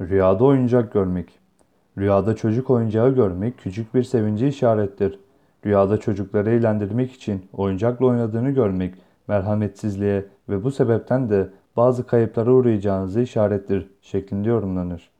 Rüyada oyuncak görmek. Rüyada çocuk oyuncağı görmek küçük bir sevinci işarettir. Rüyada çocukları eğlendirmek için oyuncakla oynadığını görmek merhametsizliğe ve bu sebepten de bazı kayıplara uğrayacağınızı işarettir şeklinde yorumlanır.